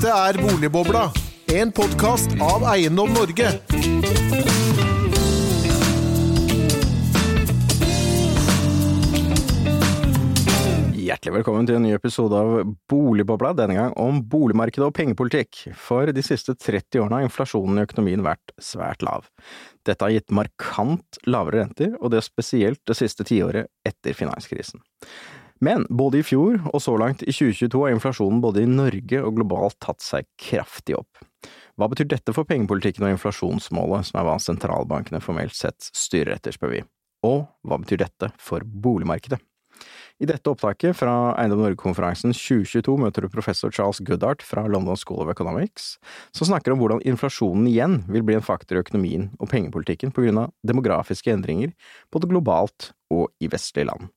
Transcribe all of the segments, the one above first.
Dette er Boligbobla, en podkast av Eiendom Norge. Hjertelig velkommen til en ny episode av Boligbobla, denne gang om boligmarkedet og pengepolitikk. For de siste 30 årene har inflasjonen i økonomien vært svært lav. Dette har gitt markant lavere renter, og det er spesielt det siste tiåret etter finanskrisen. Men både i fjor og så langt i 2022 har inflasjonen både i Norge og globalt tatt seg kraftig opp. Hva betyr dette for pengepolitikken og inflasjonsmålet, som er hva sentralbankene formelt sett styrer etter, spør vi? Og hva betyr dette for boligmarkedet? I dette opptaket fra Eiendom Norge-konferansen 2022 møter du professor Charles Goodhart fra London School of Economics, som snakker om hvordan inflasjonen igjen vil bli en faktor i økonomien og pengepolitikken på grunn av demografiske endringer både globalt og i vestlige land.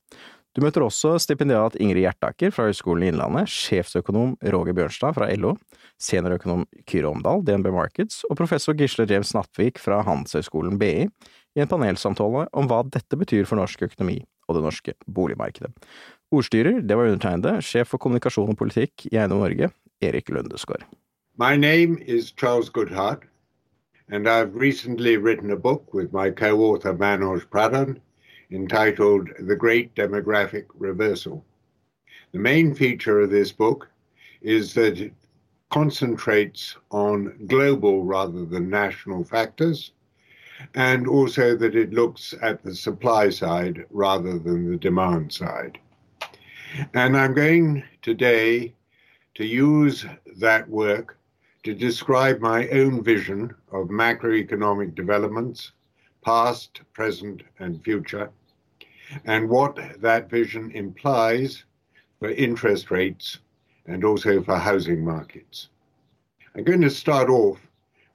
Du møter også stipendiat Ingrid Hjertaker fra Høgskolen i Innlandet, sjefsøkonom Roger Bjørnstad fra LO, seniorøkonom Kyrre Omdal, DNB Markets, og professor Gisle James Nattvik fra Handelshøyskolen BI i en panelsamtale om hva dette betyr for norsk økonomi og det norske boligmarkedet. Ordstyrer, det var undertegnede, sjef for kommunikasjon og politikk i Eiendom Norge, Erik Lundesgaard. My name is Charles Goodhart, and I've recently written a book with my co-author Manoj Pradhan entitled The Great Demographic Reversal. The main feature of this book is that it concentrates on global rather than national factors, and also that it looks at the supply side rather than the demand side. And I'm going today to use that work to describe my own vision of macroeconomic developments, past, present, and future, and what that vision implies for interest rates and also for housing markets. I'm going to start off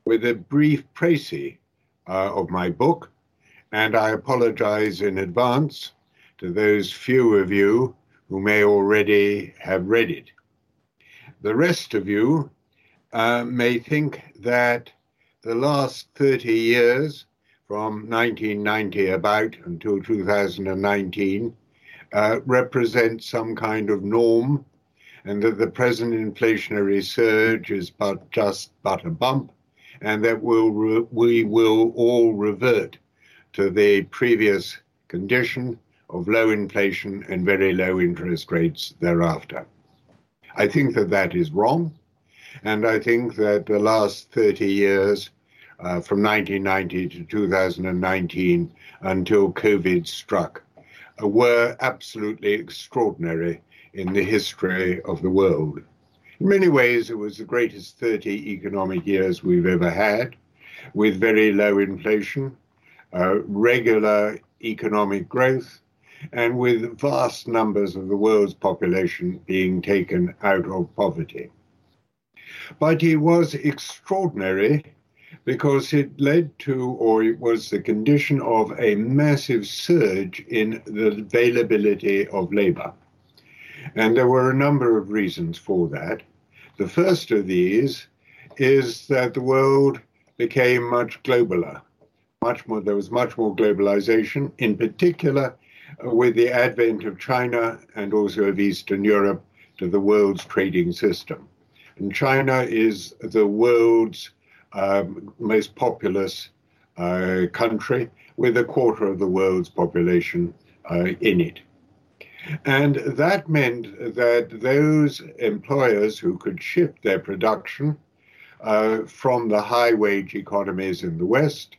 with a brief précis uh, of my book, and I apologize in advance to those few of you who may already have read it. The rest of you uh, may think that the last 30 years, from 1990 about until 2019, uh, represent some kind of norm, and that the present inflationary surge is but just but a bump, and that we'll re- we will all revert to the previous condition of low inflation and very low interest rates thereafter. I think that that is wrong, and I think that the last 30 years, uh, from 1990 to 2019 until COVID struck, uh, were absolutely extraordinary in the history of the world. In many ways, it was the greatest 30 economic years we've ever had, with very low inflation, uh, regular economic growth, and with vast numbers of the world's population being taken out of poverty. But it was extraordinary because it led to, or it was the condition of a massive surge in the availability of labor. And there were a number of reasons for that. The first of these is that the world became much globaler. Much more, there was much more globalization, in particular uh, with the advent of China and also of Eastern Europe to the world's trading system. And China is the world's um, most populous uh, country with a quarter of the world's population uh, in it. And that meant that those employers who could shift their production uh, from the high wage economies in the West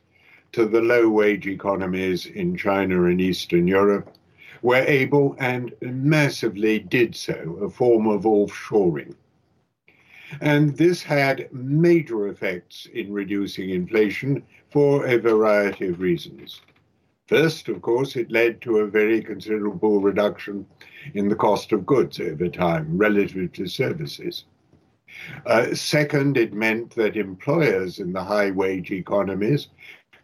to the low wage economies in China and Eastern Europe were able and massively did so, a form of offshoring. And this had major effects in reducing inflation for a variety of reasons. First, of course, it led to a very considerable reduction in the cost of goods over time relative to services. Uh, second, it meant that employers in the high wage economies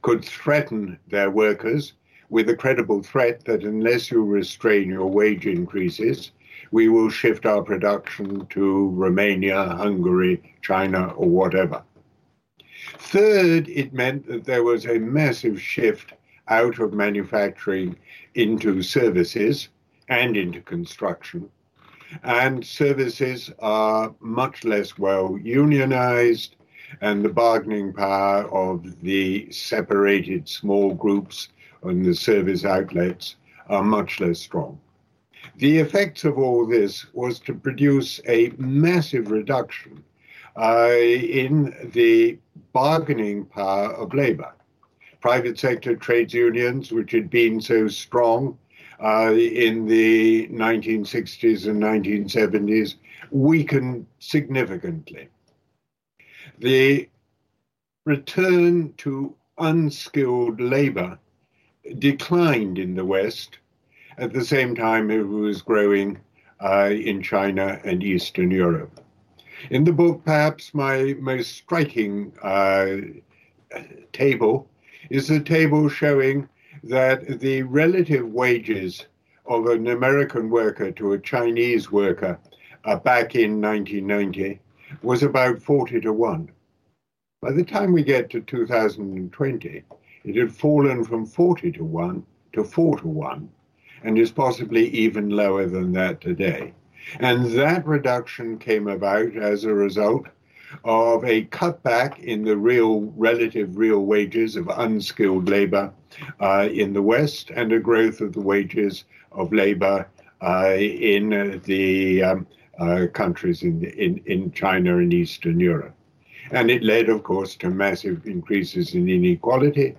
could threaten their workers with a credible threat that unless you restrain your wage increases, we will shift our production to Romania, Hungary, China, or whatever. Third, it meant that there was a massive shift out of manufacturing into services and into construction. and services are much less well unionized, and the bargaining power of the separated small groups and the service outlets are much less strong. The effects of all this was to produce a massive reduction uh, in the bargaining power of labor. Private sector trades unions, which had been so strong uh, in the 1960s and 1970s, weakened significantly. The return to unskilled labor declined in the West. At the same time, it was growing uh, in China and Eastern Europe. In the book, perhaps my most striking uh, table is the table showing that the relative wages of an American worker to a Chinese worker uh, back in 1990 was about 40 to 1. By the time we get to 2020, it had fallen from 40 to 1 to 4 to 1 and is possibly even lower than that today. And that reduction came about as a result of a cutback in the real, relative real wages of unskilled labor uh, in the West and a growth of the wages of labor uh, in the um, uh, countries in, in, in China and Eastern Europe. And it led, of course, to massive increases in inequality.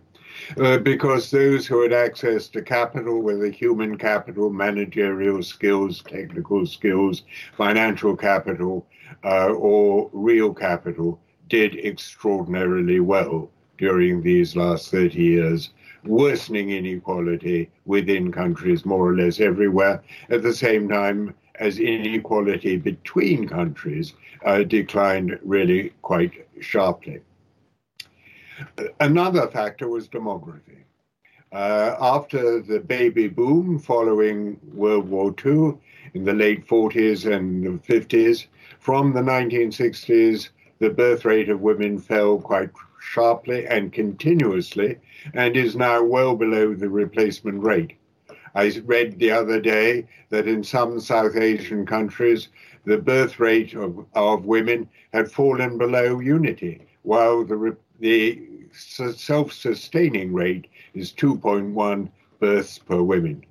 Uh, because those who had access to capital, whether human capital, managerial skills, technical skills, financial capital, uh, or real capital, did extraordinarily well during these last 30 years, worsening inequality within countries more or less everywhere. At the same time, as inequality between countries uh, declined really quite sharply. Another factor was demography. Uh, after the baby boom following World War II in the late 40s and 50s, from the 1960s, the birth rate of women fell quite sharply and continuously and is now well below the replacement rate. I read the other day that in some South Asian countries, the birth rate of, of women had fallen below unity, while the, the self sustaining rate is 2.1 births per woman.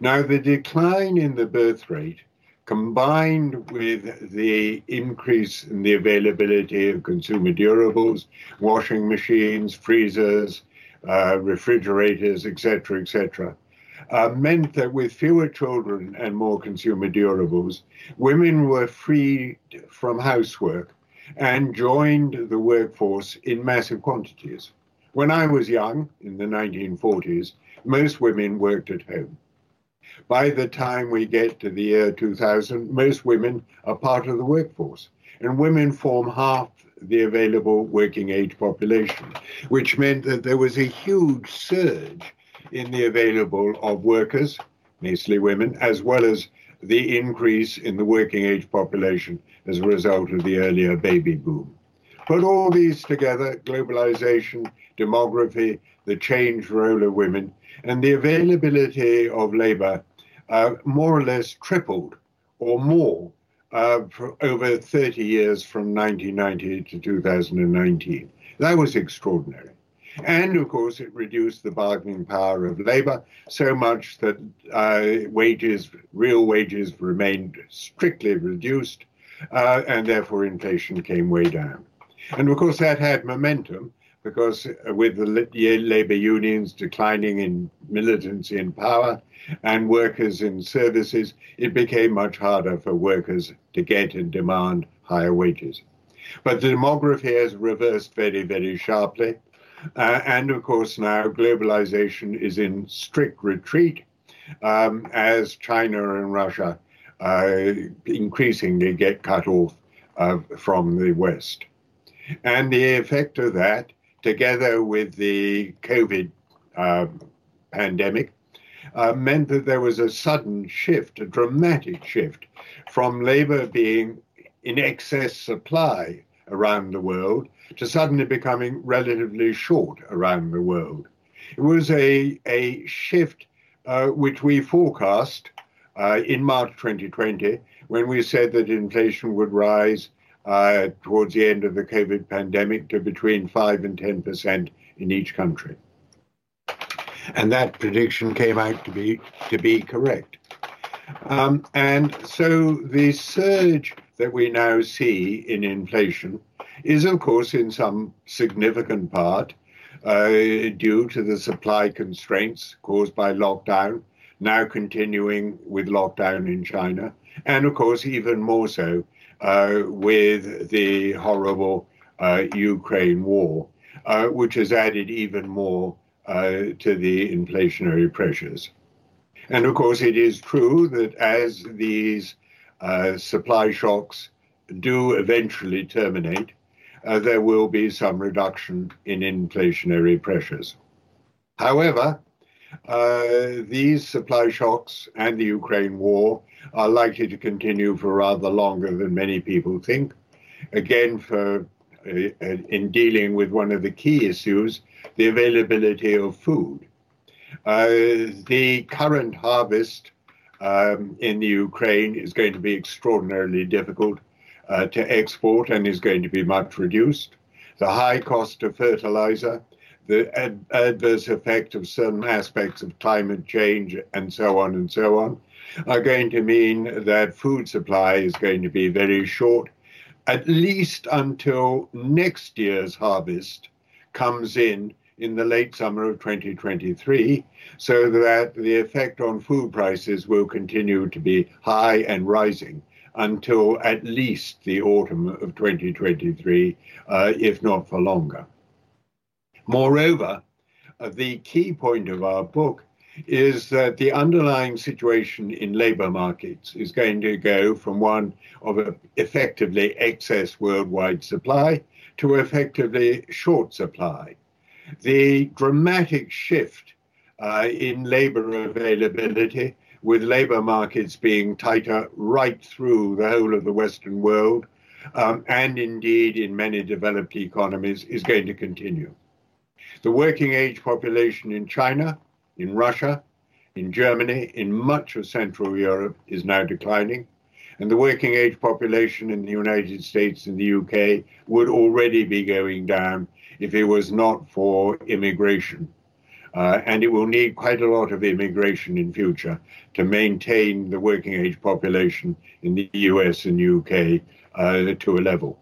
Now, the decline in the birth rate combined with the increase in the availability of consumer durables, washing machines, freezers, uh, refrigerators, etc., etc., uh, meant that with fewer children and more consumer durables, women were freed from housework and joined the workforce in massive quantities. When I was young, in the 1940s, most women worked at home. By the time we get to the year 2000, most women are part of the workforce, and women form half the available working age population, which meant that there was a huge surge in the available of workers, mostly women, as well as the increase in the working age population as a result of the earlier baby boom. Put all these together globalization, demography, the changed role of women, and the availability of labor uh, more or less tripled or more uh, over 30 years from 1990 to 2019. That was extraordinary. And of course, it reduced the bargaining power of labor so much that uh, wages, real wages, remained strictly reduced, uh, and therefore inflation came way down. And of course, that had momentum because uh, with the labor unions declining in militancy and power and workers in services, it became much harder for workers to get and demand higher wages. But the demography has reversed very, very sharply. Uh, and of course, now globalization is in strict retreat um, as China and Russia uh, increasingly get cut off uh, from the West. And the effect of that, together with the COVID um, pandemic, uh, meant that there was a sudden shift, a dramatic shift from labor being in excess supply around the world to suddenly becoming relatively short around the world. It was a, a shift uh, which we forecast uh, in March 2020 when we said that inflation would rise uh, towards the end of the COVID pandemic to between 5 and 10% in each country. And that prediction came out to be, to be correct. Um, and so the surge that we now see in inflation is, of course, in some significant part uh, due to the supply constraints caused by lockdown, now continuing with lockdown in China, and of course, even more so uh, with the horrible uh, Ukraine war, uh, which has added even more uh, to the inflationary pressures. And of course, it is true that as these uh, supply shocks do eventually terminate, there will be some reduction in inflationary pressures. However, uh, these supply shocks and the Ukraine war are likely to continue for rather longer than many people think. Again, for uh, in dealing with one of the key issues, the availability of food. Uh, the current harvest um, in the Ukraine is going to be extraordinarily difficult uh, to export and is going to be much reduced. The high cost of fertilizer, the ad- adverse effect of certain aspects of climate change, and so on and so on, are going to mean that food supply is going to be very short, at least until next year's harvest comes in in the late summer of 2023, so that the effect on food prices will continue to be high and rising until at least the autumn of 2023, uh, if not for longer. Moreover, uh, the key point of our book is that the underlying situation in labor markets is going to go from one of effectively excess worldwide supply to effectively short supply the dramatic shift uh, in labor availability, with labor markets being tighter right through the whole of the Western world, um, and indeed in many developed economies, is going to continue. The working age population in China, in Russia, in Germany, in much of Central Europe is now declining. And the working age population in the United States and the UK would already be going down if it was not for immigration. Uh, and it will need quite a lot of immigration in future to maintain the working age population in the US and UK uh, to a level.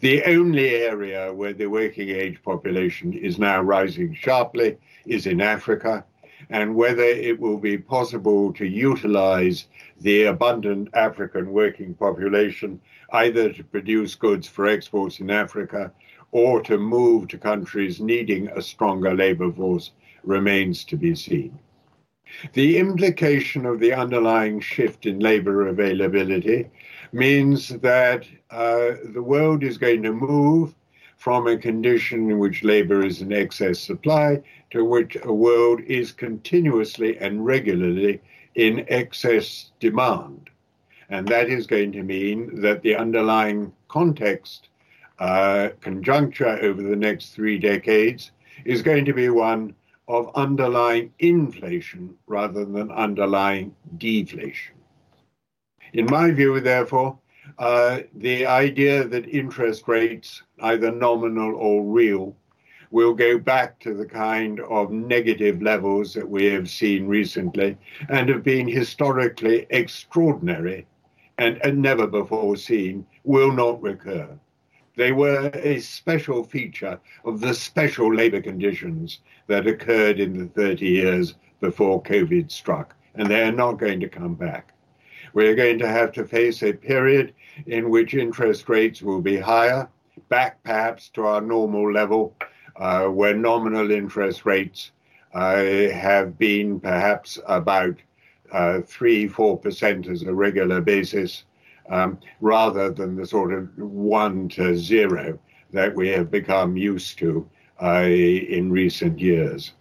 The only area where the working age population is now rising sharply is in Africa, and whether it will be possible to utilize the abundant African working population either to produce goods for exports in Africa or to move to countries needing a stronger labor force remains to be seen. The implication of the underlying shift in labor availability means that uh, the world is going to move from a condition in which labor is in excess supply to which a world is continuously and regularly in excess demand. And that is going to mean that the underlying context uh, conjuncture over the next three decades is going to be one of underlying inflation rather than underlying deflation. In my view, therefore, uh, the idea that interest rates, either nominal or real, will go back to the kind of negative levels that we have seen recently and have been historically extraordinary and, and never before seen will not recur. They were a special feature of the special labor conditions that occurred in the 30 years before COVID struck, and they are not going to come back. We're going to have to face a period in which interest rates will be higher, back perhaps to our normal level, uh, where nominal interest rates uh, have been perhaps about uh, 3 4% as a regular basis um, rather than the sort of one to zero that we have become used to uh, in recent years.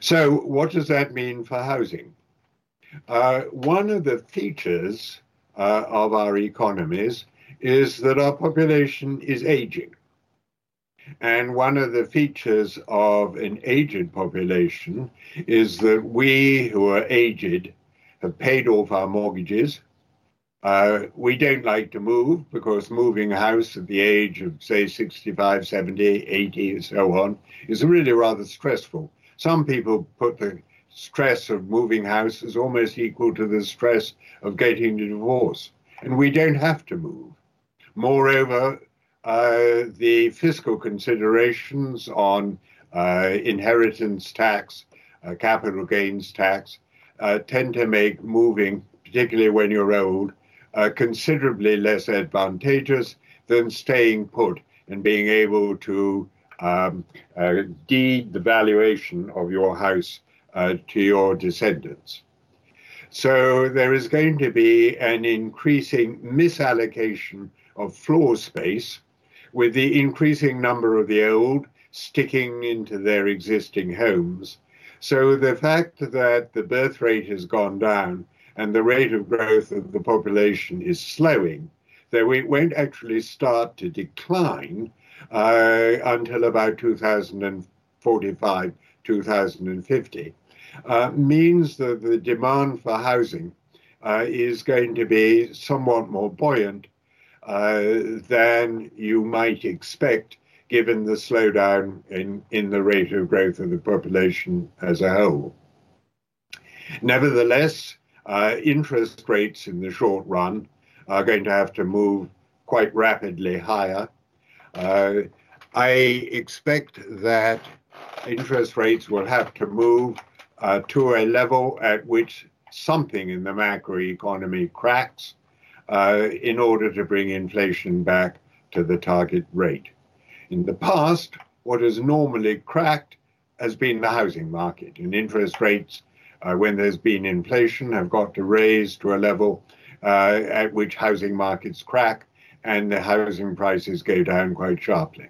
So, what does that mean for housing? Uh, one of the features uh, of our economies is that our population is aging. And one of the features of an aged population is that we who are aged have paid off our mortgages, Uh, we don't like to move because moving a house at the age of, say, 65, 70, 80, and so on is really rather stressful. Some people put the stress of moving house as almost equal to the stress of getting a divorce. And we don't have to move. Moreover, uh, the fiscal considerations on uh, inheritance tax, uh, capital gains tax, uh, tend to make moving, particularly when you're old, uh, considerably less advantageous than staying put and being able to um, uh, deed the valuation of your house uh, to your descendants. So there is going to be an increasing misallocation of floor space with the increasing number of the old sticking into their existing homes. So the fact that the birth rate has gone down and the rate of growth of the population is slowing, though it won't actually start to decline uh, until about 2045, 2050, uh, means that the demand for housing uh, is going to be somewhat more buoyant uh, than you might expect given the slowdown in, in the rate of growth of the population as a whole. Nevertheless, uh, interest rates in the short run are going to have to move quite rapidly higher. Uh, I expect that interest rates will have to move uh, to a level at which something in the macroeconomy cracks uh, in order to bring inflation back to the target rate. In the past, what has normally cracked has been the housing market, and interest rates uh, when there's been inflation, have got to raise to a level uh, at which housing markets crack and the housing prices go down quite sharply.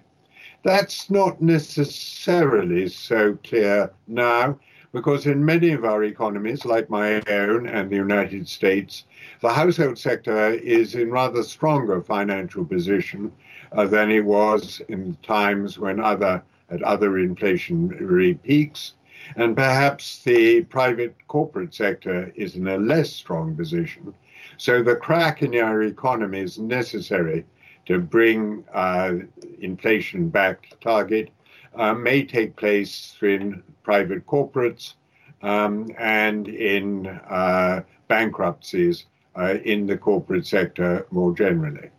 That's not necessarily so clear now because in many of our economies, like my own and the United States, the household sector is in rather stronger financial position uh, than it was in times when other at other inflationary peaks and perhaps the private corporate sector is in a less strong position. So the crack in our economy is necessary to bring uh, inflation back to target. Uh, may take place in private corporates um, and in uh, bankruptcies uh, in the corporate sector more generally.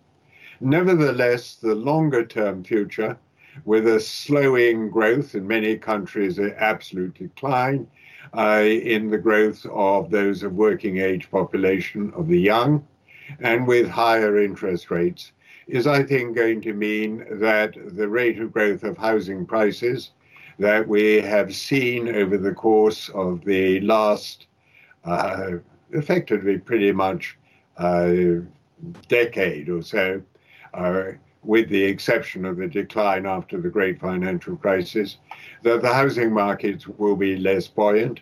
Nevertheless, the longer term future with a slowing growth in many countries, an absolute decline uh, in the growth of those of working age population of the young, and with higher interest rates, is I think going to mean that the rate of growth of housing prices that we have seen over the course of the last, uh, effectively pretty much uh, decade or so, with the exception of the decline after the great financial crisis, that the housing markets will be less buoyant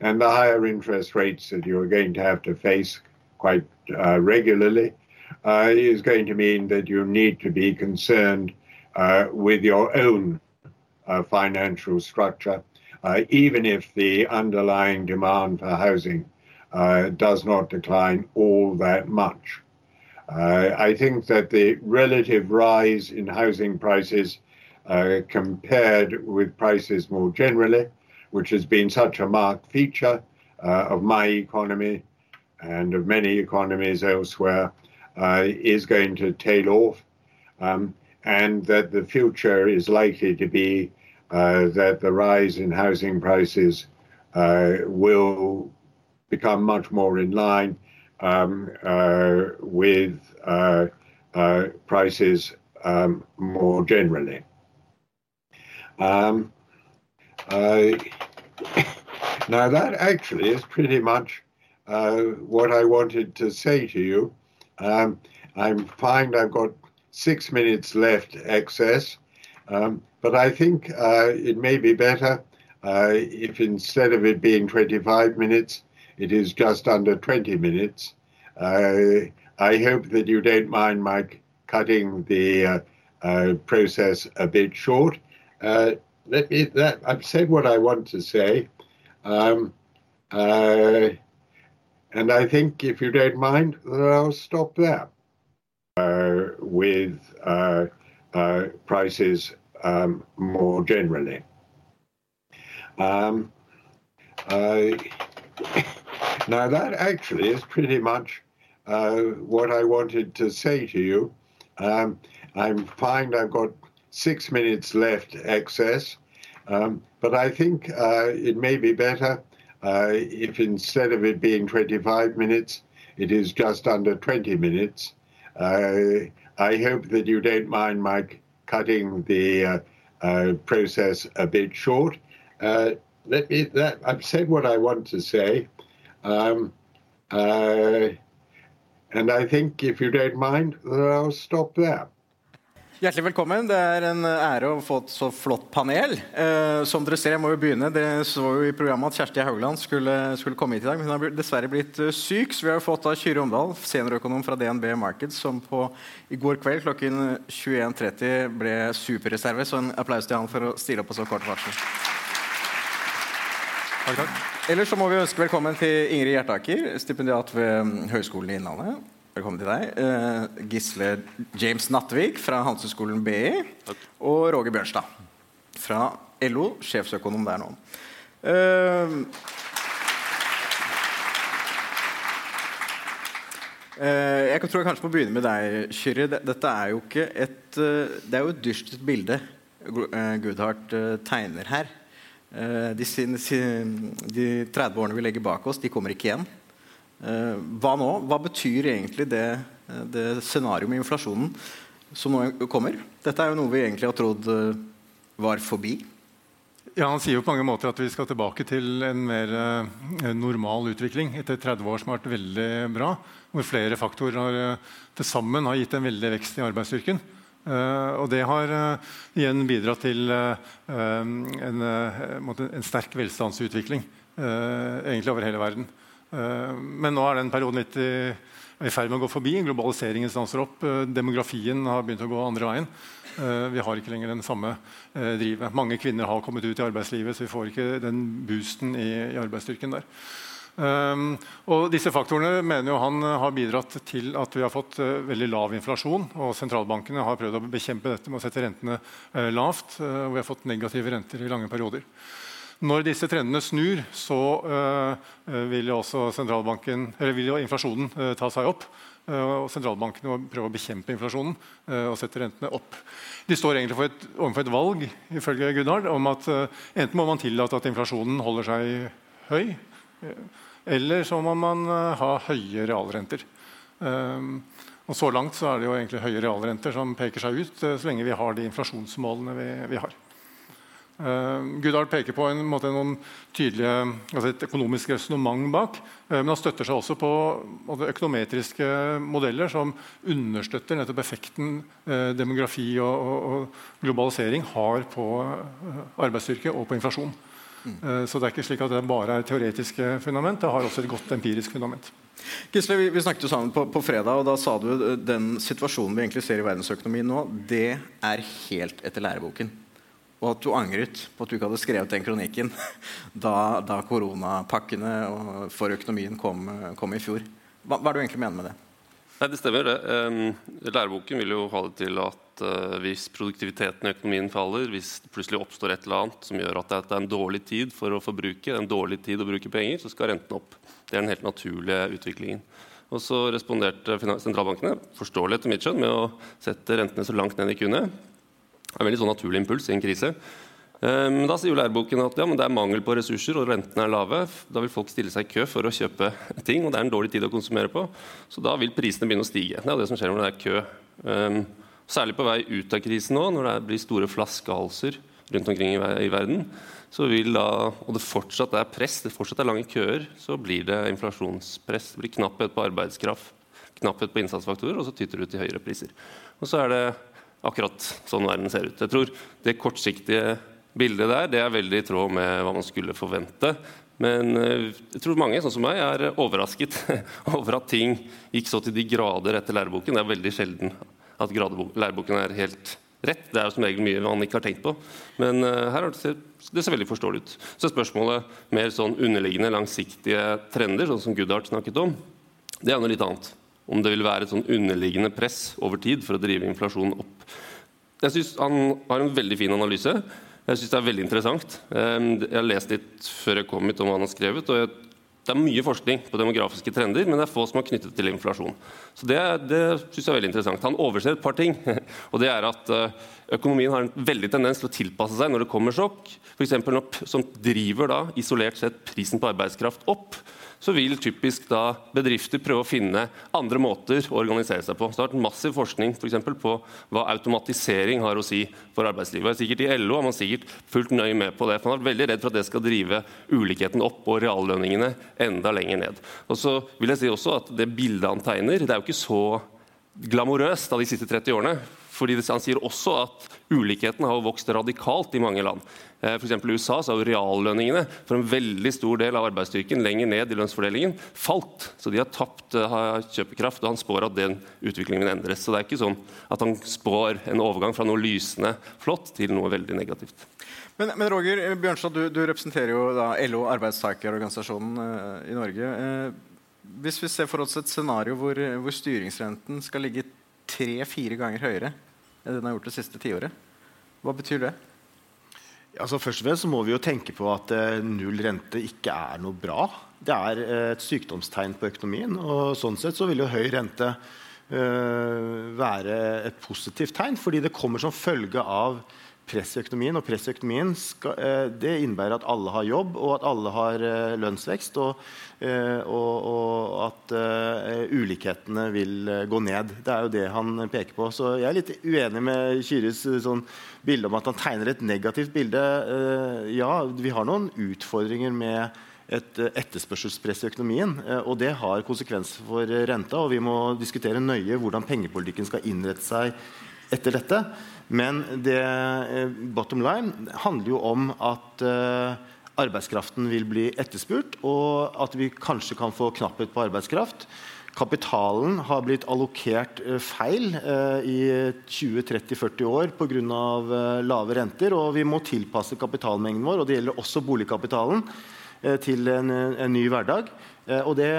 and the higher interest rates that you're going to have to face quite uh, regularly uh, is going to mean that you need to be concerned uh, with your own uh, financial structure, uh, even if the underlying demand for housing uh, does not decline all that much. Uh, I think that the relative rise in housing prices uh, compared with prices more generally, which has been such a marked feature uh, of my economy and of many economies elsewhere, uh, is going to tail off, um, and that the future is likely to be uh, that the rise in housing prices uh, will become much more in line um, uh, with uh, uh, prices um, more generally. Um, now, that actually is pretty much what I wanted to say to you. Um, I find I've got six minutes left excess, um, but I think uh, it may be better uh, if instead of it being 25 minutes, it is just under 20 minutes. Uh, I hope that you don't mind my cutting the uh, uh, process a bit short. Uh, let me, that, I've said what I want to say. Um, uh, and I think, if you don't mind, that I'll stop there uh, with prices um, more generally. Um, now, that actually is pretty much uh, what I wanted to say to you. Um, I'm fine, I've got six minutes left excess, um, but I think uh, it may be better uh, if instead of it being 25 minutes, it is just under 20 minutes. Uh, I hope that you don't mind my cutting the uh, uh, process a bit short. Let me. That I've said what I want to say, um, and I think, if you don't mind, I'll stop there. Hjertelig velkommen. Det er en ære å få et så flott panel. Eh, som dere ser, jeg må jo begynne. Dere så jo i programmet at Kjersti Haugland skulle, skulle, komme hit i dag. Men hun har dessverre blitt uh, syk, så vi har fått av Kyrre Omdal, seniorøkonom fra DNB Markets, som på, i går kveld klokken 21.30 ble superreserve. Så en applaus til han for å stille opp på så kort varsel. Takk, takk. Ellers så må vi ønske velkommen til Ingrid Hjertaker, stipendiat ved Høgskolen i Innlandet. Velkommen til deg. Uh, Gisle James Nattvik fra Hanseskolen BI. Og Roger Bjørnstad fra LO, sjefsøkonom der nå. Uh, uh, jeg tror jeg kanskje må begynne med deg, Kyrre. Dette er jo ikke et Det er jo et dystert bilde Goodhart tegner her. De, de 30 årene vi legger bak oss, de kommer ikke igjen. Eh, hva nå? Hva betyr egentlig det, eh, det scenarioet med inflasjonen som nå kommer? Dette er jo noe vi egentlig har trodd eh, var forbi. Ja, Han sier jo på mange måter at vi skal tilbake til en mer normal utvikling etter 30 år som har vært veldig bra, hvor flere faktorer til sammen har gitt en veldig vekst i arbeidsstyrken. Uh, og det har uh, igjen bidratt til uh, en, en, sterk velstandsutvikling egentlig over hele verden. Eh, men nå er den perioden litt i, i ferd med å gå forbi. Globaliseringen stanser opp. Eh, demografien har begynt å gå andre veien. Eh, vi har ikke lenger den samme drivet. Mange kvinner har kommet ut i arbeidslivet, så vi får ikke den boosten i, i arbeidsstyrken der. Um, og disse faktorene mener jo han har bidratt til at vi har fått uh, veldig lav inflasjon. og Sentralbankene har prøvd å bekjempe dette med å sette rentene uh, lavt. Uh, og vi har fått negative renter i lange perioder. Når disse trendene snur, så vil, vil inflasjonen uh, ta seg opp. Og sentralbankene må prøve å bekjempe inflasjonen og sette rentene opp. De står egentlig for et, overfor et valg ifølge Gunnar, om at enten må man tillate at inflasjonen holder seg høy, eller så må man ha høye realrenter. Og Så langt så er det jo egentlig høye realrenter som peker seg ut, så lenge vi har de inflasjonsmålene vi, vi har. Uh, eh, peker på en, måte, altså et økonomisk resonnement bak. Uh, men han støtter seg også på altså, økonometriske modeller som understøtter nettopp effekten uh, demografi og, og, og, globalisering har på arbeidsstyrke og på inflasjon. Mm. Så det er ikke slik at det bare er teoretiske fundament, det har også et godt empirisk fundament. Gisle, vi, vi, snakket jo sammen på, på, fredag, og da sa du den situasjonen vi egentlig ser i verdensøkonomien nå, det er helt etter læreboken og at du angret på at du ikke hadde skrevet den kronikken da, da koronapakkene for økonomien kom, kom i fjor. Hva, hva, er det du egentlig mener med det? Nei, Det stemmer. det. Um, læreboken vil jo ha det til at uh, hvis produktiviteten i økonomien faller, hvis det plutselig oppstår et eller annet som gjør at det er en dårlig tid for å forbruke, en dårlig tid å bruke penger, så skal renten opp. Det er den helt naturlige utviklingen. Og så responderte sentralbankene forståelig etter mitt skjønn, med å sette rentene så langt ned de kunne. Det er en veldig sånn naturlig impuls i en krise. Men ehm, da sier jo læreboken at ja, det er mangel på ressurser og rentene er lave. Da vil folk stille seg i kø for å kjøpe ting, og det er en dårlig tid å konsumere på. Så da vil prisene begynne å stige. Det er det som skjer når det er kø. Ehm, særlig på vei ut av krisen nå, når det blir store flaskehalser rundt omkring i verden, da, og det fortsatt er press, det fortsatt er lange køer, så blir det inflasjonspress. Det blir knapphet på arbeidskraft, knapphet på innsatsfaktorer, og så tyter det ut i høyere priser. Og så er det akkurat sånn verden ser ut. Jeg tror Det kortsiktige bildet der det er veldig i tråd med hva man skulle forvente. Men eh, jeg tror mange sånn som meg, er overrasket over at ting gikk så til de grader etter læreboken. Det er veldig sjelden at læreboken er helt rett. Det er jo som regel mye man ikke har tenkt på. Men uh, her det ser, det ser veldig forståelig ut. Så spørsmålet mer sånn underliggende, langsiktige trender, sånn som Goodhart snakket om. Det er noe litt annet. Om det vil være et sånn underliggende press over tid for å drive inflasjonen opp. Jeg synes Han har en veldig fin analyse. Jeg syns det er veldig interessant. Jeg har lest litt før jeg kom hit om hva han har skrevet. og det er mye forskning på demografiske trender, men det er få som er knyttet til inflasjon. Så Det, det synes jeg er veldig interessant. Han overser et par ting. og det er at eh, Økonomien har en veldig tendens til å tilpasse seg når det kommer sjokk. For eksempel, som driver da isolert sett prisen på arbeidskraft opp så vil typisk da bedrifter prøve å finne andre måter å organisere seg på. Så det har vært massiv forskning for på hva automatisering har å si for arbeidslivet. Sikkert I LO har man sikkert fulgt nøye med på det. for Man er veldig redd for at det skal drive ulikheten opp og reallønningene enda lenger ned. Og så vil jeg si også at Det bildet han tegner, det er jo ikke så glamorøst av de siste 30 årene. Fordi Han sier også at ulikhetene har vokst radikalt i mange land. Eh, for I USA så har reallønningene for en veldig stor del av arbeidsstyrken lenger ned i lønnsfordelingen falt. Så de har tapt uh, kjøpekraft, og han spår at den utviklingen endres. Så det er ikke sånn at han spår en overgang fra noe lysende flott til noe veldig negativt. Men, men Roger Bjørnstad, du, du, representerer jo da LO, arbeidstakerorganisasjonen i Norge. Hvis vi ser for oss et scenario hvor, hvor styringsrenten skal ligge tre-fire ganger høyere enn den har gjort det siste tiåret, hva betyr det? Altså, først og fremst må vi jo tenke på at eh, null rente ikke er noe bra. Det er eh, et sykdomstegn på økonomien. og Sånn sett så vil jo høy rente eh, være et positivt tegn, fordi det kommer som følge av press i økonomien. Og press i økonomien skal, eh, det innebærer at alle har jobb, og at alle har eh, lønnsvekst. Og, eh, og, og at ulikhetene vil gå ned. Det er jo det han peker på. Så jeg er litt uenig med Kyris sånn bilde om at han tegner et negativt bilde. ja, vi har noen utfordringer med et etterspørselspress i økonomien. Og det har konsekvenser for renta, og vi må diskutere nøye hvordan pengepolitikken skal innrette seg etter dette. Men det eh, bottom line handler jo om at uh, arbeidskraften vil bli etterspurt, og at vi kanskje kan få knapphet på arbeidskraft. Kapitalen har blitt allokert uh, feil i 20-30-40 år pga. Uh, lave renter. Og vi må tilpasse kapitalmengden vår, og det gjelder også boligkapitalen, til en, en, ny hverdag. og det,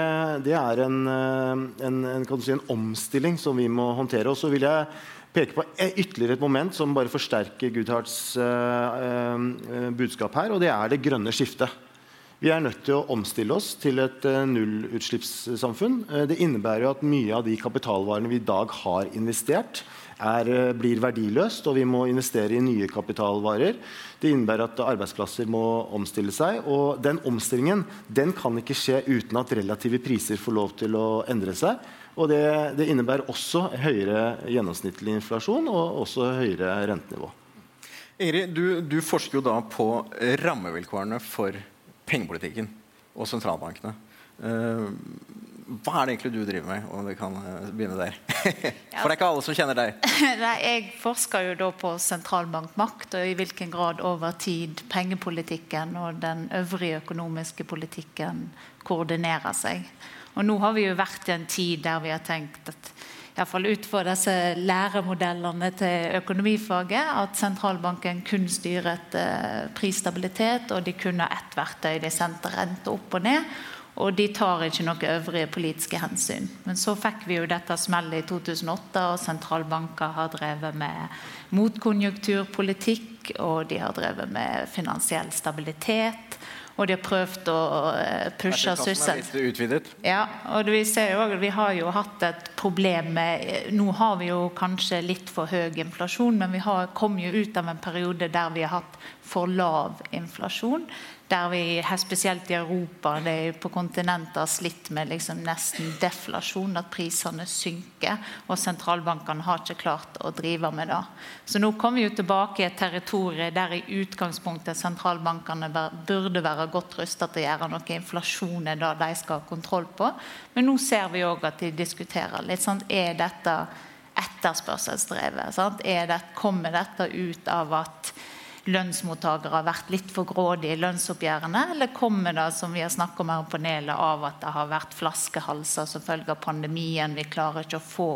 det er en, en, si, en omstilling som vi må håndtere. Og så vil jeg peke på ytterligere et moment som bare forsterker Goodharts uh, uh, budskap her, og det er det grønne skiftet. Vi er nødt til å omstille oss til et uh, nullutslippssamfunn. det innebærer jo at mye av de kapitalvarene vi i dag har investert, er, blir verdiløst, og vi må investere i nye kapitalvarer. Det innebærer at arbeidsplasser må omstille seg. og Den omstillingen den kan ikke skje uten at relative priser får lov til å endre seg. Og det, det, innebærer også høyere gjennomsnittlig inflasjon og også høyere rentenivå. Ingrid, du, du, forsker jo da på rammevilkårene for pengepolitikken og sentralbankene. Uh, hva er det egentlig du driver med? om vi kan eh, begynne der? For det er ikke alle som kjenner deg. Nei, jeg forsker jo da på sentralbankmakt og i hvilken grad over tid pengepolitikken og den øvrige økonomiske politikken koordinerer seg. Og nå har vi jo vært i en tid der vi har tenkt at iallfall ut fra disse læremodellene til økonomifaget, at sentralbanken kun styret prisstabilitet, og de kunne ha ett verktøy. De sendte rente opp og ned. Og de tar ikke noen øvrige politiske hensyn. Men så fikk vi jo dette smellet i 2008, og sentralbanker har drevet med motkonjunkturpolitikk, og de har drevet med finansiell stabilitet. Og de har prøvd å eh, pushe sysselsetting. Ja, og vi ser jo vi har jo hatt et problem med Nå har vi jo kanskje litt for høy inflasjon, men vi har, kom jo ut av en periode der vi har hatt for lav inflasjon der vi spesielt i Europa det er på kontinentet har slitt med liksom nesten deflasjon, at prisene synker. Og sentralbankene har ikke klart å drive med det. Så nå kommer vi jo tilbake i et territorium der i utgangspunktet sentralbankene burde være godt rustet til å gjøre noe inflasjon er det de skal ha kontroll på. Men nå ser vi òg at de diskuterer litt sånn Er dette etterspørselsdrevet? Det, kommer dette ut av at lønnsmottakere har vært litt for grådige i lønnsoppgjørene? Eller kommer det som vi har snakket om her på panelet, av at det har vært flaskehalser som følge av pandemien? Vi klarer ikke å få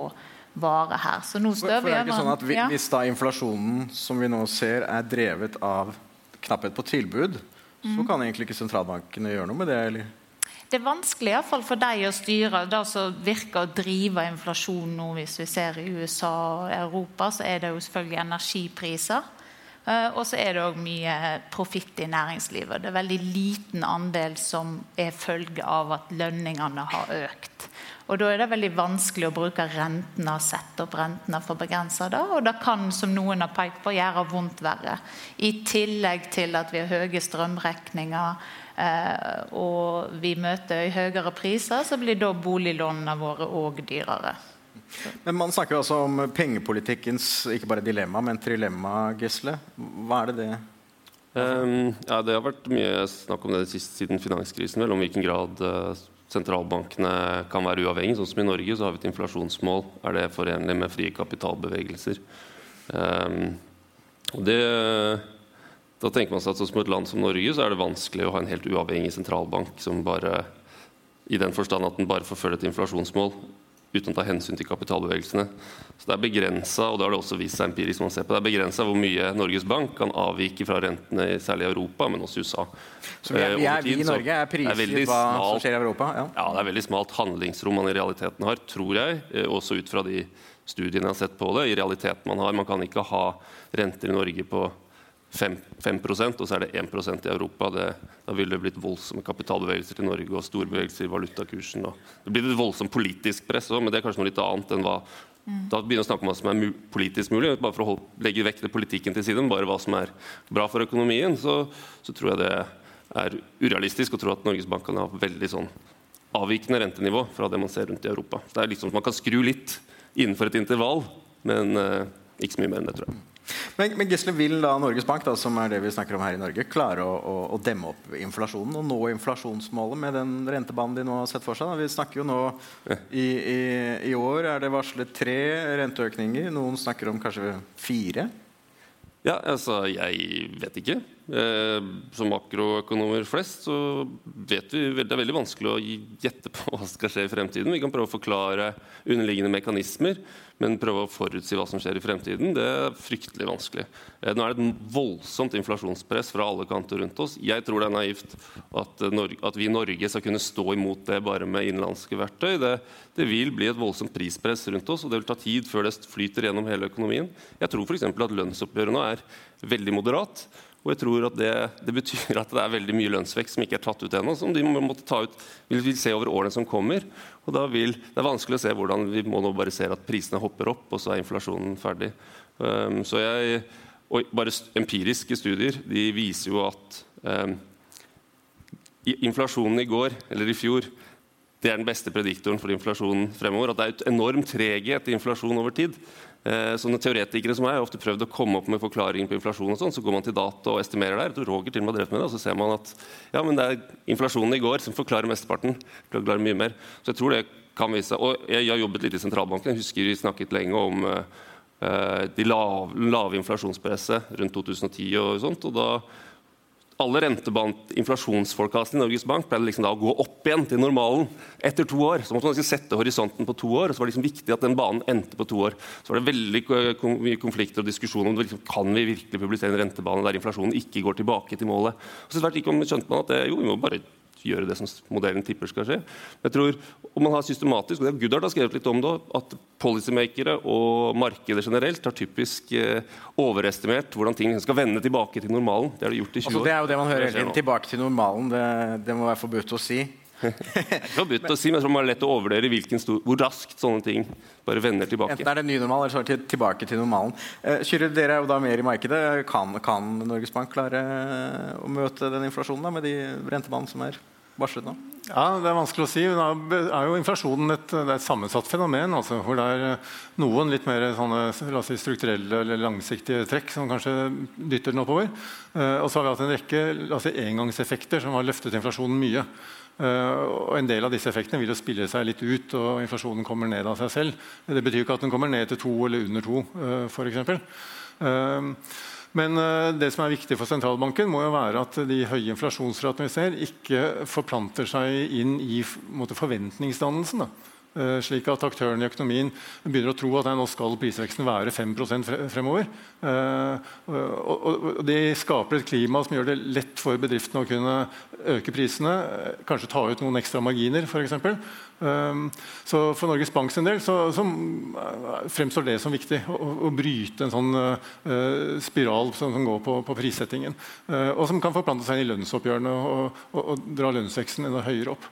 vare her. Så nå står for vi det er ikke over sånn at vi, ja. Hvis da inflasjonen som vi nå ser er drevet av knapphet på tilbud, Mm. så kan egentlig ikke sentralbankene gjøre noe med det? eller? Det er vanskelig i fall for deg å styre det som virker å drive inflasjon nå. Hvis vi ser i USA og Europa, så er det jo selvfølgelig energipriser. Eh, og så er det òg mye profitt i næringslivet. Det er veldig liten andel som er følge av at lønningene har økt. Og Da er det veldig vanskelig å bruke rentene og sette opp rentene for det. Og det kan, som noen har pekt på, gjøre vondt verre. I tillegg til at vi har høye strømregninger eh, og vi møter høyere priser, så blir da boliglånene våre òg dyrere. Men Man snakker jo også om pengepolitikkens ikke bare dilemma, men trilemma, Gisle. Hva er det det Um, ja, det har vært mye snakk om det sist siden finanskrisen. vel, Om hvilken grad eh, sentralbankene kan være uavhengige. Sånn som I Norge så har vi et inflasjonsmål. Er det forenlig med frie kapitalbevegelser? Um, det, da tenker man seg at sånn som et land som Norge så er det vanskelig å ha en helt uavhengig sentralbank som bare i den forstand at den bare forfølger et inflasjonsmål uten å ta hensyn til kapitalbevegelsene. Så det er begrensa, og det har det også vist seg empirisk, man ser på, det er begrenset hvor mye Norges Bank kan avvike fra rentene i særlig Europa, men også USA. Så vi, er, Eh, vi, er, vi i Norge er priset prisgitt hva som skjer i Europa? Ja. Ja, det er veldig smalt handlingsrom man i realiteten har, tror jeg. eh, Også ut fra de studiene jeg har sett på det. I realiteten man har. Man kan ikke ha renter i Norge på 5, 5 og så er det 1% i Europa. Det, da ville det blitt voldsomme kapitalbevegelser til Norge og store bevegelser i valutakursen. Det blir et voldsomt politisk press òg, men det er kanskje noe litt annet enn hva da begynner vi å snakke om hva som er politisk mulig. bare For å legge vekk det politikken til side, bare hva som er bra for økonomien, så, så tror jeg det er urealistisk å tro at Norges Bank kan ha veldig sånn avvikende rentenivå fra det man ser rundt i Europa. Det er liksom, Man kan skru litt innenfor et intervall, men eh, ikke så mye mer enn det, tror jeg. Men, men Gisle, vil da Norges Bank, da, som er det vi snakker om her i Norge, klare å, å, å demme opp inflasjonen og nå inflasjonsmålet med den rentebanen de nå har sett for seg? Da? Vi snakker jo nå i, i, I år er det varslet tre renteøkninger. Noen snakker om kanskje fire. Ja, altså, jeg vet ikke. Eh, som makroøkonomer flest så vet vi det er veldig vanskelig å gjette på hva som skal skje i fremtiden. Vi kan prøve å forklare underliggende mekanismer, men prøve å forutsi hva som skjer i fremtiden, det er fryktelig vanskelig. Eh, nå er det et voldsomt inflasjonspress fra alle kanter rundt oss. Jeg tror det er naivt at, eh, at vi i Norge skal kunne stå imot det bare med innenlandske verktøy. Det, det vil bli et voldsomt prispress rundt oss, og det vil ta tid før det flyter gjennom hele økonomien. Jeg tror f.eks. at lønnsoppgjøret nå er veldig moderat. Og jeg tror at det, det betyr at det er veldig mye lønnsvekst som ikke er tatt ut ennå, som de må måtte ta ut, vil vil se over årene som kommer. Og da vil, Det er vanskelig å se hvordan vi må nå bare se at prisene hopper opp, og så er inflasjonen ferdig. Um, så jeg, og bare Empiriske studier de viser jo at um, inflasjonen i går, eller i fjor, det er den beste prediktoren for inflasjonen fremover. At det er et enorm treghet i inflasjon over tid. Eh, sånne Teoretikere som meg har ofte prøvd å komme opp med forklaringer på inflasjon. og sånn, Så går man til data og estimerer der. Jeg Roger til og med drevet med det, og så ser man at ja, men det er inflasjonen i går som forklarer mesteparten. forklarer mye mer. Så jeg tror det kan vise seg. Og jeg, jeg har jobbet litt i sentralbanken. Jeg husker vi snakket lenge om eh, de lave, lave inflasjonspresset rundt 2010 og sånt. og da alle inflasjonsforecastene i Norges Bank pleide liksom da å gå opp igjen til normalen etter to år. Så måtte man liksom sette horisonten på to år, og så var det liksom viktig at den banen endte på to år. Så var det veldig eh, mye konflikter og diskusjoner om liksom, kan vi virkelig publisere en rentebane der inflasjonen ikke går tilbake til målet. Og så tvert om skjønte man at det, jo, vi må bare gjøre det som modellen tipper skal skje. Jeg tror, om man har systematisk, og det Goodhart har skrevet litt om det, at policymakere og markedet generelt har typisk eh, overestimert hvordan ting skal vende tilbake til normalen. Det har de gjort i 20 Altså, år. det er jo det man hører hele tiden. Tilbake til normalen. Det, det må være forbudt å si. Forbudt å si, men jeg tror man er lett å overvurdere stor, hvor raskt sånne ting bare vender tilbake. Enten er det ny normal, eller så er det tilbake til normalen. Eh, Kyrre, dere er jo da mer i markedet. Kan, kan Norges Bank klare eh, å møte den inflasjonen da, med de rentebanene som er varslet nå? Ja, Det er vanskelig å si. Da er jo inflasjonen et, et sammensatt fenomen. Altså, hvor det er eh, noen litt mer sånne, si, strukturelle eller langsiktige trekk som kanskje dytter den oppover. Eh, og så har vi hatt en rekke si, engangseffekter som har løftet inflasjonen mye. Eh, og En del av disse effektene vil jo spille seg litt ut, og inflasjonen kommer ned av seg selv. Det betyr ikke at den kommer ned til to eller under to, uh, f.eks. Men eh, det som er viktig for sentralbanken, må jo være at de høye inflasjonsratene vi ser, ikke forplanter seg inn i måte, forventningsdannelsen. Da. Eh, slik at aktørene i økonomien begynner å tro at nå skal prisveksten være 5% fremover. Eh, og Det skaper et klima som gjør det lett for bedriftene å kunne øke prisene, kanskje ta ut noen ekstra marginer f.eks. Så for Norges Bank sin del så, så fremstår det som viktig å, å bryte en sånn uh, spiral som, som går på, på, prissettingen. Uh, og som kan forplante seg inn i lønnsoppgjørene og, og, og dra lønnsveksten enda høyere opp.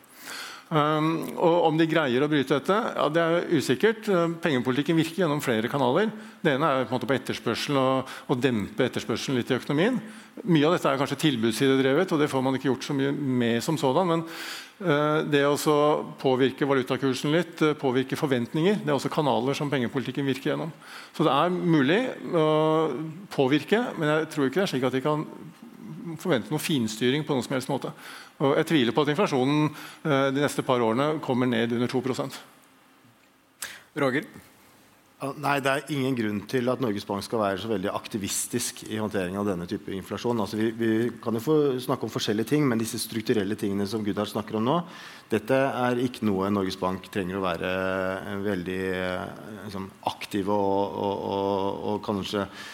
Um, og Om de greier å bryte dette, ja, det er usikkert. Pengepolitikken virker gjennom flere kanaler. Det ene er på, en måte på etterspørsel og, og dempe etterspørselen litt i økonomien. Mye av dette er kanskje tilbudssidedrevet, og det får man ikke gjort så mye med som sådan. Men uh, det å påvirke valutakursen litt, uh, påvirke forventninger, det er også kanaler som pengepolitikken virker gjennom. Så det er mulig å påvirke, men jeg tror ikke det er slik at de kan forvente noen finstyring på noen som helst måte. Og jeg tviler på at inflasjonen eh, de neste par årene kommer ned under 2% Roger? Nei, Det er ingen grunn til at Norges Bank skal være så veldig aktivistisk i håndtering av denne type inflasjon. Altså, vi, vi, kan jo snakke om forskjellige ting, men disse strukturelle tingene som Gudar snakker om nå, dette er ikke noe Norges Bank trenger å være eh, veldig liksom, aktive og, og, og, og kanskje eh,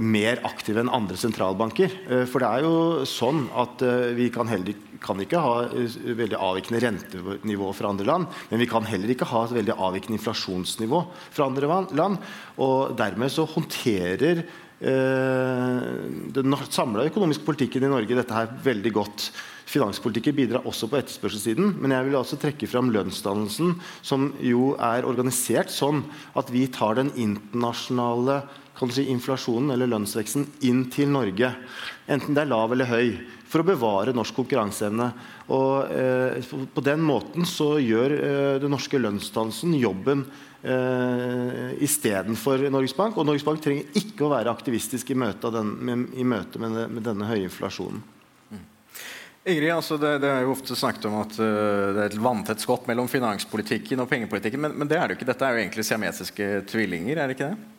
mer aktive enn andre sentralbanker. Eh, for det er jo sånn at eh, vi kan, heller, kan ikke ha eh, veldig avvikende rentenivå fra andre land, men vi kan heller ikke ha et veldig avvikende inflasjonsnivå fra andre land. Og dermed så håndterer den samla økonomiske politikken i Norge dette her veldig godt. Finanspolitikken bidrar også på etterspørselssiden, men jeg vil også trekke fram lønnsdannelsen, som jo er organisert sånn at vi tar den internasjonale si, inflasjonen eller lønnsveksten inn til Norge. Enten det er lav eller høy. For å bevare norsk konkurranseevne. Og eh, På den måten så gjør eh, den norske lønnsdannelsen jobben eh, istedenfor Norges Bank. Og Norges Bank trenger ikke å være aktivistisk i møte, den, med, i møte med, med, denne høye inflasjonen. Mm. Ingrid, altså det, det, er jo ofte snakket om at uh, det er et vanntett skott mellom finanspolitikken og pengepolitikken, men, men, det er det jo ikke. Dette er jo egentlig siamesiske tvillinger, er det ikke det?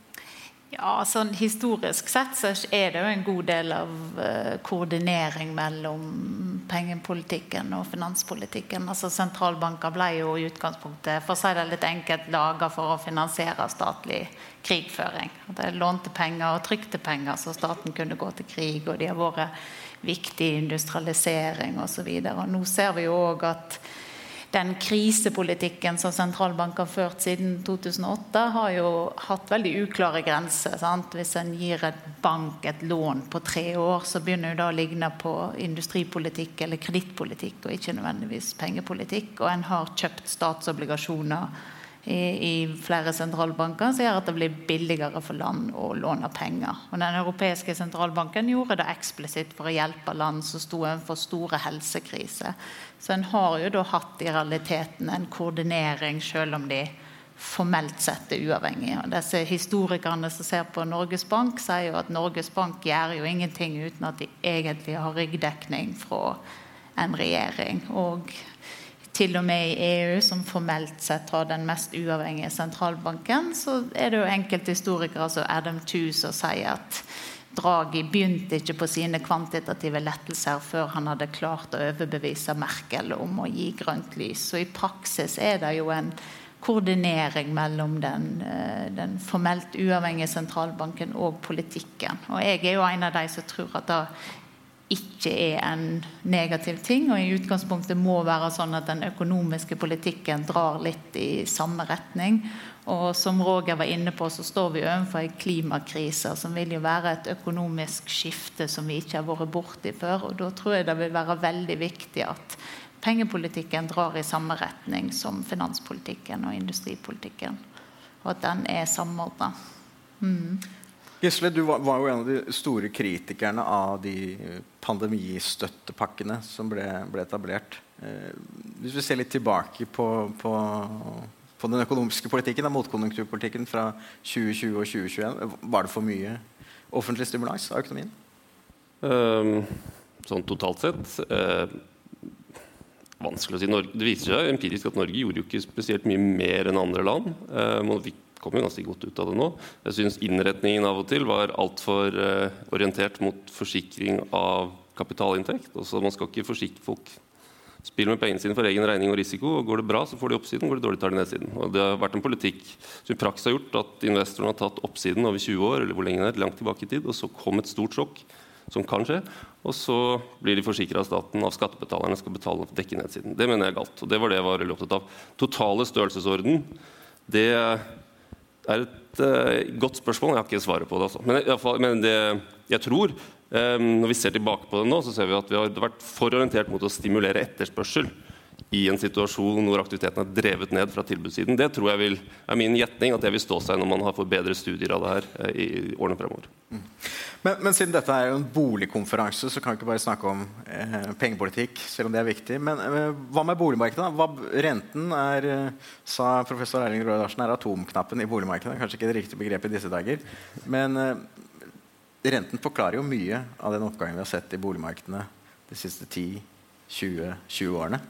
Ja, sånn Historisk sett så er det jo en god del av uh, koordinering mellom pengepolitikken og finanspolitikken. Altså Sentralbanker ble jo i utgangspunktet for å si det litt enkelt, laga for å finansiere statlig krigføring. De lånte penger og trykte penger så staten kunne gå til krig. Og de har vært viktig industrialisering osv. Nå ser vi jo òg at den krisepolitikken som sentralbanken har ført siden 2008, har jo hatt veldig uklare grenser. Sant? Hvis en gir et bank et lån på tre år, så begynner det å ligne på industripolitikk eller kredittpolitikk, og ikke nødvendigvis pengepolitikk. Og en har kjøpt statsobligasjoner i, i, flere sentralbanker som gjør at det blir billigere for land å låne penger. Og Den europeiske sentralbanken gjorde det eksplisitt for å hjelpe land som sto overfor store helsekriser. Så en har jo da hatt i realiteten en koordinering, selv om de formelt sett er uavhengige. Og disse Historikerne som ser på Norges Bank, sier jo at Norges Bank gjør jo ingenting uten at de egentlig har ryggdekning fra en regjering. Og til og med i EU, som formelt sett har den mest uavhengige sentralbanken, så er det jo enkelte historikere som Adam Tooze som sier at Draghi begynte ikke på sine kvantitative lettelser før han hadde klart å overbevise Merkel om å gi grønt lys. Så i praksis er det jo en koordinering mellom den, eh, den formelt uavhengige sentralbanken og politikken. Og jeg er jo en av de som tror at det ikke er en negativ ting, og i utgangspunktet må være sånn at den økonomiske politikken drar litt i samme retning. Og som Roger var inne på, så står vi overfor en klimakrise som vil jo være et økonomisk skifte som vi ikke har vært borti før. Og da tror jeg det vil være veldig viktig at pengepolitikken drar i samme retning som finanspolitikken og industripolitikken. Og at den er samordna. Mm. Gisle, du var, var, jo en av de store kritikerne av de pandemistøttepakkene som ble, ble etablert. Eh, hvis vi ser litt tilbake på, på, på den økonomiske politikken, motkonjunkturpolitikken fra 2020 og 2021, var det for mye offentlig stimulans av økonomien? Um, sånn totalt sett uh, vanskelig å si. Norge, det viser seg empirisk at Norge gjorde jo ikke spesielt mye mer enn andre land. Uh, man fikk kommer ganske godt ut av det nå. Jeg syns innretningen av og til var altfor uh, orientert mot forsikring av kapitalinntekt. Også man skal ikke forsikre folk Spille med pengene sine for egen regning og risiko. og Går det bra, så får de oppsiden. Går det dårlig, tar de nedsiden. Og Det har vært en politikk som i praksis har gjort at investorene har tatt oppsiden over 20 år, eller hvor lenge det er, langt tilbake i tid, og så kom et stort sjokk, som kan skje. Og så blir de forsikra av staten, av skattebetalerne, skal betale for dekke nedsiden. Det mener jeg er galt. og Det var det jeg var veldig opptatt av. Totale størrelsesorden, det er et uh, godt spørsmål. Jeg har ikke svaret på det. Altså. Men, fall, men det jeg tror um, Når vi ser tilbake på det nå, så ser vi at vi har vært for orientert mot å stimulere etterspørsel i en situasjon hvor aktiviteten er drevet ned fra tilbudssiden. Det tror jeg vil, er min gjetning at det vil stå seg når man har fått bedre studier av det her uh, i årene fremover. Mm. Men, men, siden dette er jo en boligkonferanse, så kan vi ikke bare snakke om eh, pengepolitikk. selv om det er viktig. Men eh, hva med boligmarkedet? Hva, renten er, eh, sa professor Erling Roe Larsen, er atomknappen i boligmarkedet. Kanskje ikke det riktige begrepet i disse dager. Men eh, renten forklarer jo mye av den oppgangen vi har sett i boligmarkedene de siste 10-20 årene.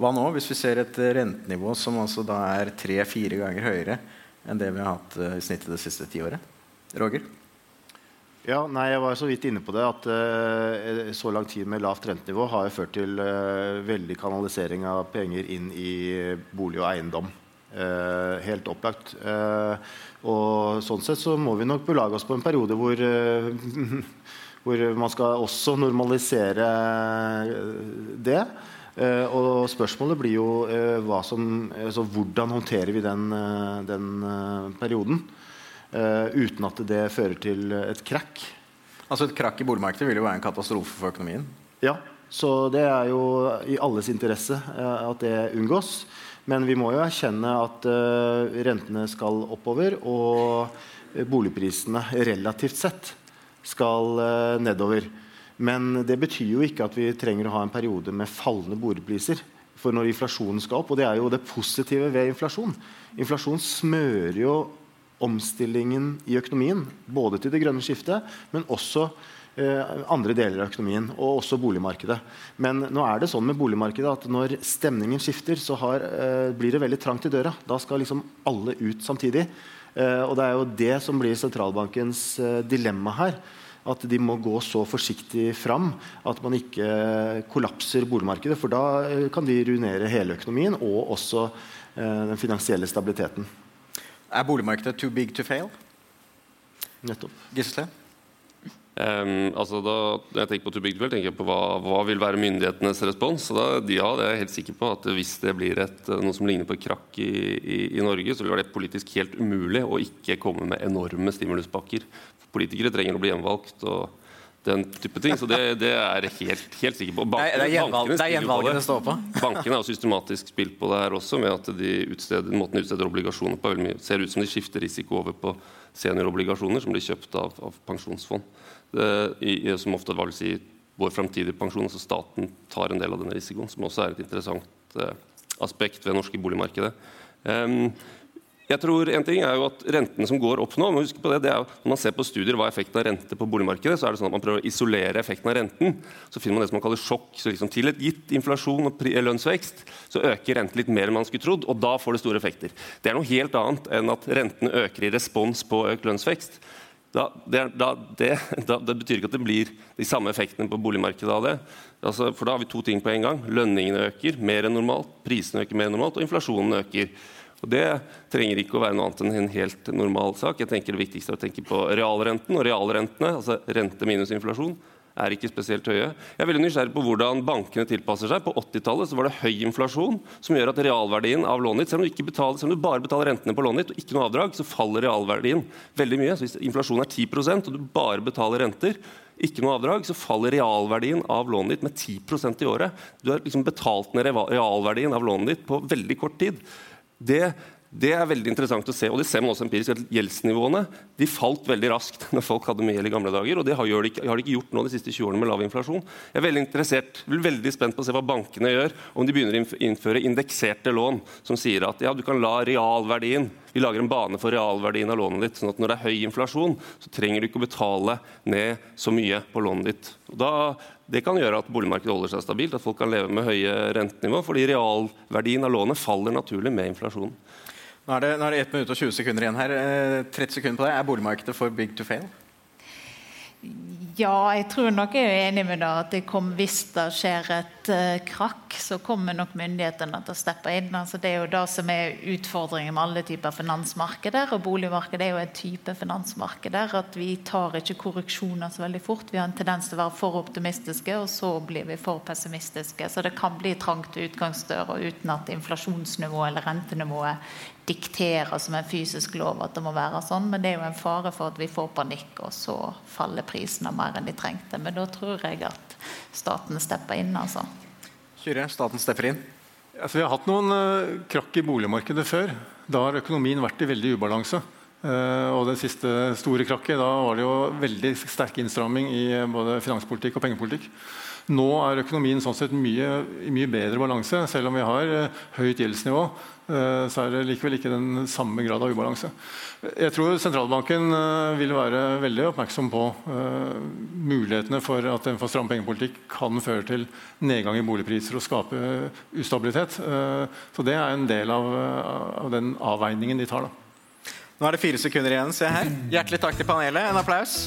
Hva nå hvis vi ser et rentenivå som altså da er tre-fire ganger høyere enn det vi har hatt uh, i snittet det siste tiåret? Roger? Ja, nei, Jeg var så vidt inne på det at uh, så lang tid med lavt rentenivå har ført til uh, veldig kanalisering av penger inn i bolig og eiendom. Uh, helt opplagt. og sånn sett så må vi nok belage oss på en periode hvor, hvor man skal også normalisere det. Og spørsmålet blir jo som, altså, hvordan håndterer vi den, den perioden. Uten at det fører til et krakk. Altså Et krakk i boligmarkedet vil jo være en katastrofe for økonomien? Ja, så det er jo i alles interesse at det unngås. Men vi må jo erkjenne at rentene skal oppover, og boligprisene relativt sett skal nedover. Men det betyr jo ikke at vi trenger å ha en periode med fallende boligpriser. For når inflasjonen skal opp, og det er jo det positive ved inflasjon Inflasjon smører jo omstillingen i økonomien. Både til det grønne skiftet, men også eh, andre deler av økonomien. Og også boligmarkedet. Men nå er det sånn med boligmarkedet at når stemningen skifter, så har, eh, blir det veldig trangt i døra. Da skal liksom alle ut samtidig. Eh, og det er jo det som blir sentralbankens eh, dilemma her. At de må gå så forsiktig fram at man ikke kollapser boligmarkedet. For da eh, kan de ruinere hele økonomien og også eh, den finansielle stabiliteten. Er boligmarkedet too big to fail? Nettopp. Gisle? Um, altså da, når jeg tenker på too big to fail, tenker jeg på hva, hva vil være myndighetenes respons. Da, ja, det er jeg helt sikker på at Hvis det blir et, noe som ligner på et krakk i, i, i Norge, så vil det være politisk helt umulig å ikke komme med enorme stimuluspakker. Politikere trenger å bli gjenvalgt. og den type ting. Så det, det er jeg helt, helt sikker på. Bankene, det er gjenvalget det står på. Bankene har systematisk spilt på det her også, med at de utsteder, måten de utsteder obligasjoner på ser ut som de skifter risiko over på seniorobligasjoner som blir kjøpt av, av pensjonsfond. Det, i, som ofte vil si vår framtidige pensjon, altså staten tar en del av denne risikoen, som også er et interessant eh, aspekt ved det norske boligmarkedet. Um, jeg tror en ting er jo at Rentene som går opp nå må huske på det, det er jo, Når man ser på studier hva er effekten av rente på boligmarkedet, så er det sånn at man prøver å isolere effekten av renten. Så finner man det som man kaller sjokk. så liksom Til et gitt inflasjon og lønnsvekst så øker renten litt mer enn man skulle trodd, og da får det store effekter. Det er noe helt annet enn at rentene øker i respons på økt lønnsvekst. Da, det, da, det, da, det, betyr ikke at det blir de samme effektene på boligmarkedet av det. Altså, for da har vi to ting på en gang. Lønningene øker mer enn normalt, prisene øker mer enn normalt, og inflasjonen øker. Og Det trenger ikke å være noe annet enn en helt normal sak. Jeg tenker Det viktigste er å tenke på realrenten. Og realrentene, altså rente minus inflasjon, er ikke spesielt høye. Jeg er veldig nysgjerrig på hvordan bankene tilpasser seg. På 80-tallet var det høy inflasjon, som gjør at realverdien av lånet ditt, selv om du, selv om du bare betaler rentene på lånet ditt og ikke noe avdrag, så faller realverdien veldig mye. Så hvis inflasjonen er 10% og du bare betaler renter, ikke noe avdrag, så faller realverdien av lånet ditt med 10% i året. Du har liksom betalt ned realverdien av lånet ditt på veldig kort tid. Det, det, er veldig interessant å se. og det ser man også empirisk at Gjeldsnivåene de falt veldig raskt når folk hadde mye gjeld i gamle dager. og Det har de, ikke, har de ikke gjort nå de siste 20 årene med lav inflasjon. Jeg er veldig interessert, veldig spent på å se hva bankene gjør om de begynner å innføre indekserte lån som sier at ja, du kan la realverdien vi lager en bane for realverdien av lånet ditt. sånn at Når det er høy inflasjon, så trenger du ikke å betale ned så mye på lånet ditt. Og da, det kan gjøre at boligmarkedet holder seg stabilt, at folk kan leve med høye rentenivå, fordi realverdien av lånet faller naturlig med inflasjonen. Nå er det, nå er det 1 minutt og 20 sekunder igjen her. 30 eh, sekunder på det. Er boligmarkedet for big to fail? Ja, jeg tror nok jeg er enig med deg at det kommer hvis det skjer et et uh, krakk, så kommer nok myndighetene til å steppe inn. Altså, det er jo det som er utfordringen med alle typer finansmarkeder. Og boligmarkedet er jo en type finansmarkeder. At vi tar ikke korreksjoner så veldig fort. Vi har en tendens til å være for optimistiske, og så blir vi for pessimistiske. Så det kan bli trangt utgangsdør uten at inflasjonsnivået eller rentenivået dikterer som en fysisk lov at det må være sånn. Men det er jo en fare for at vi får panikk, og så faller prisene mer enn de trengte. Men da tror jeg at staten stepper inn, altså. Kyrre, staten stepper inn? Altså, vi har hatt noen uh, krakk i boligmarkedet før. Da har økonomien vært i veldig ubalanse. Uh, og det siste store krakket, da var det jo veldig sterk innstramming i både finanspolitikk og pengepolitikk. Nå er økonomien sånn sett mye, i mye bedre balanse. Selv om vi har uh, høyt gjeldsnivå, uh, så er det likevel ikke den samme grad av ubalanse. Jeg tror sentralbanken uh, vil være veldig oppmerksom på mulighetene for at en for stram pengepolitikk kan føre til nedgang i boligpriser og skape ustabilitet. så det er en del av den avveiningen de tar. da. Nå er det fire sekunder igjen. Se her. Hjertelig takk til panelet. En applaus.